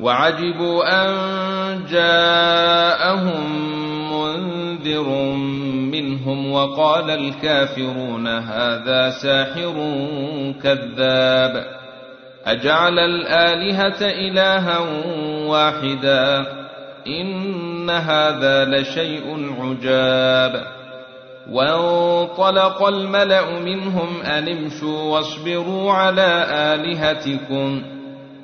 وعجبوا أن جاءهم منذر منهم وقال الكافرون هذا ساحر كذاب أجعل الآلهة إلها واحدا إن هذا لشيء عجاب وانطلق الملأ منهم أن امشوا واصبروا على آلهتكم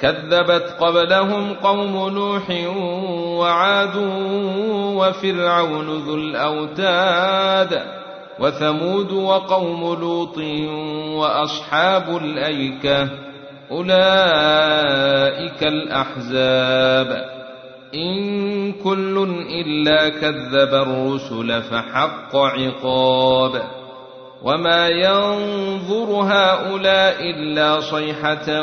كذبت قبلهم قوم نوح وعاد وفرعون ذو الأوتاد وثمود وقوم لوط وأصحاب الأيكة أولئك الأحزاب إن كل إلا كذب الرسل فحق عقاب وما ينظر هؤلاء إلا صيحة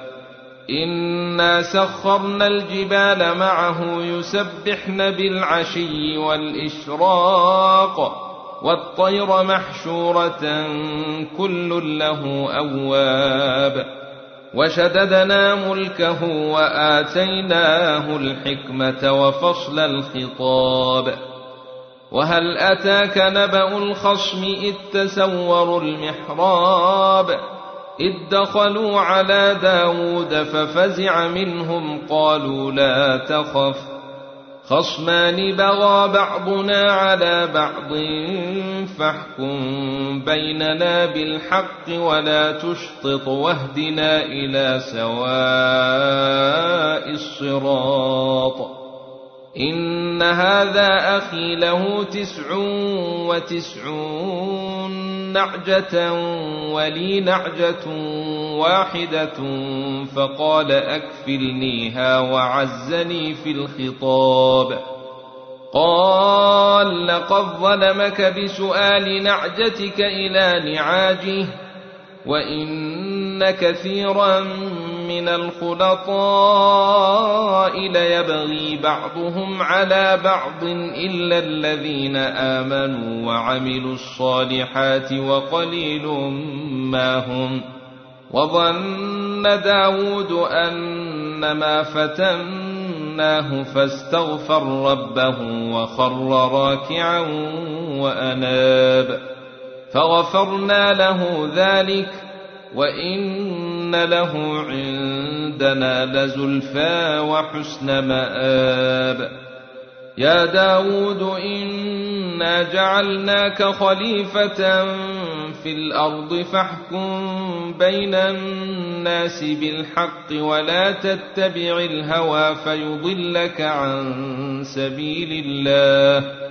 إنا سخرنا الجبال معه يسبحن بالعشي والإشراق والطير محشورة كل له أواب وشددنا ملكه وآتيناه الحكمة وفصل الخطاب وهل أتاك نبأ الخصم إذ تسوروا المحراب إذ دخلوا على داود ففزع منهم قالوا لا تخف خصمان بغى بعضنا على بعض فاحكم بيننا بالحق ولا تشطط واهدنا إلى سواء الصراط إن هذا أخي له تسع وتسعون نعجة ولي نعجة واحدة فقال أكفلنيها وعزني في الخطاب قال لقد ظلمك بسؤال نعجتك إلى نعاجه وإن كثيرا من الخلطاء ليبغي بعضهم على بعض إلا الذين آمنوا وعملوا الصالحات وقليل ما هم وظن داود أنما فتناه فاستغفر ربه وخر راكعا وأناب فغفرنا له ذلك وإن له عندنا لزلفى وحسن مآب. يا داود إنا جعلناك خليفة في الأرض فاحكم بين الناس بالحق ولا تتبع الهوى فيضلك عن سبيل الله.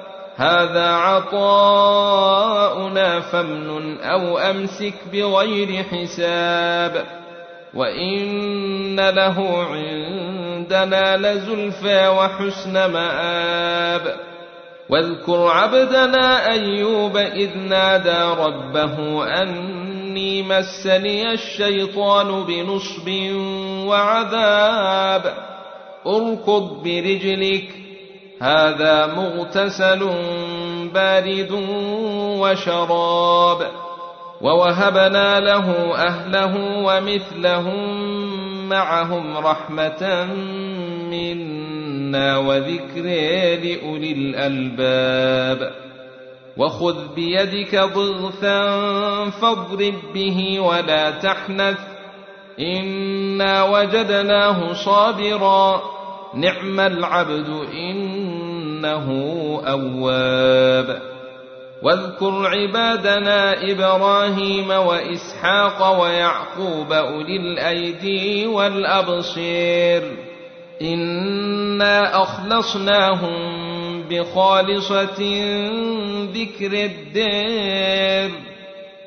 هذا عطاؤنا فامنن أو أمسك بغير حساب وإن له عندنا لزلفى وحسن مآب واذكر عبدنا أيوب إذ نادى ربه أني مسني الشيطان بنصب وعذاب اركض برجلك هذا مغتسل بارد وشراب ووهبنا له أهله ومثلهم معهم رحمة منا وذكر لأولي الألباب. وخذ بيدك ضغثا فاضرب به ولا تحنث إنا وجدناه صابرا. نعم العبد إنه أواب. واذكر عبادنا إبراهيم وإسحاق ويعقوب أولي الأيدي والأبصير. إنا أخلصناهم بخالصة ذكر الدير.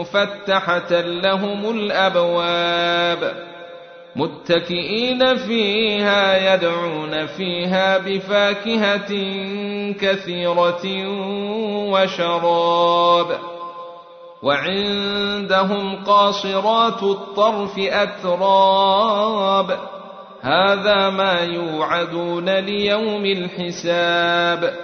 مفتحة لهم الأبواب متكئين فيها يدعون فيها بفاكهة كثيرة وشراب وعندهم قاصرات الطرف أتراب هذا ما يوعدون ليوم الحساب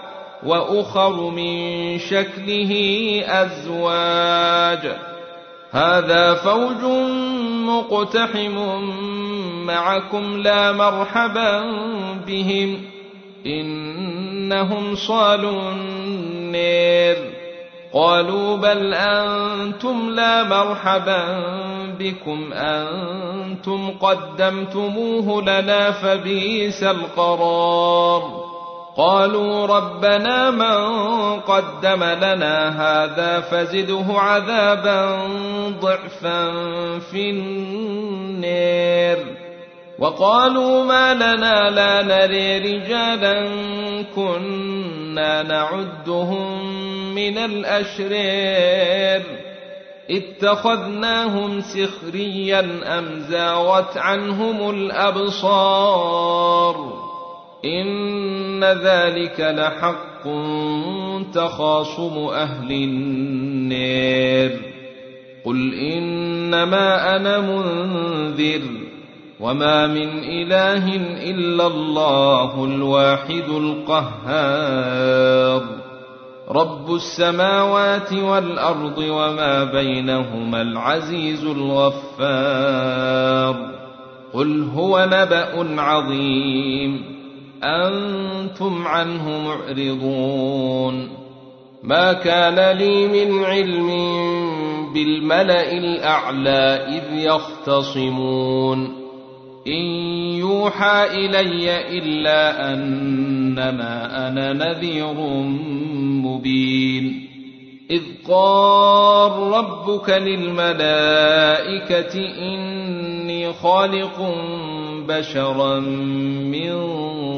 وأخر من شكله أزواج. هذا فوج مقتحم معكم لا مرحبا بهم. إنهم صالوا النير. قالوا بل أنتم لا مرحبا بكم. أنتم قدمتموه لنا فبئس القرار. قالوا ربنا من قدم لنا هذا فزده عذابا ضعفا في النير. وقالوا ما لنا لا نري رجالا كنا نعدهم من الأشرير. اتخذناهم سخريا أم زاغت عنهم الأبصار؟ ان ذلك لحق تخاصم أهل النير قل انما أنا منذر وما من اله الا الله الواحد القهار رب السماوات والارض وما بينهما العزيز الغفار قل هو نبا عظيم أنتم عنه معرضون. ما كان لي من علم بالملأ الأعلى إذ يختصمون. إن يوحى إلي إلا أنما أنا نذير مبين. إذ قال ربك للملائكة إني خالق بشرا من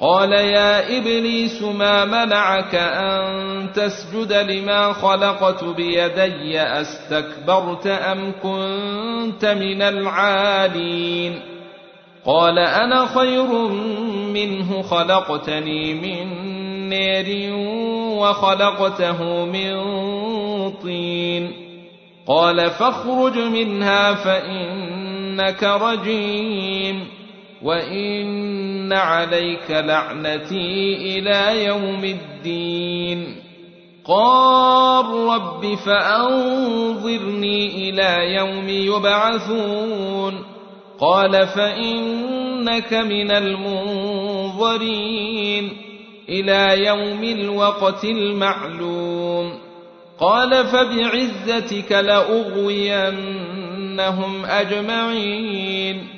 قال يا إبليس ما منعك أن تسجد لما خلقت بيدي أستكبرت أم كنت من العالين؟ قال أنا خير منه خلقتني من نير وخلقته من طين. قال فاخرج منها فإنك رجيم. وان عليك لعنتي إلى يوم الدين. قال رب فانظرني إلى يوم يبعثون. قال فانك من المنظرين. إلى يوم الوقت المعلوم. قال فبعزتك لاغوينهم اجمعين.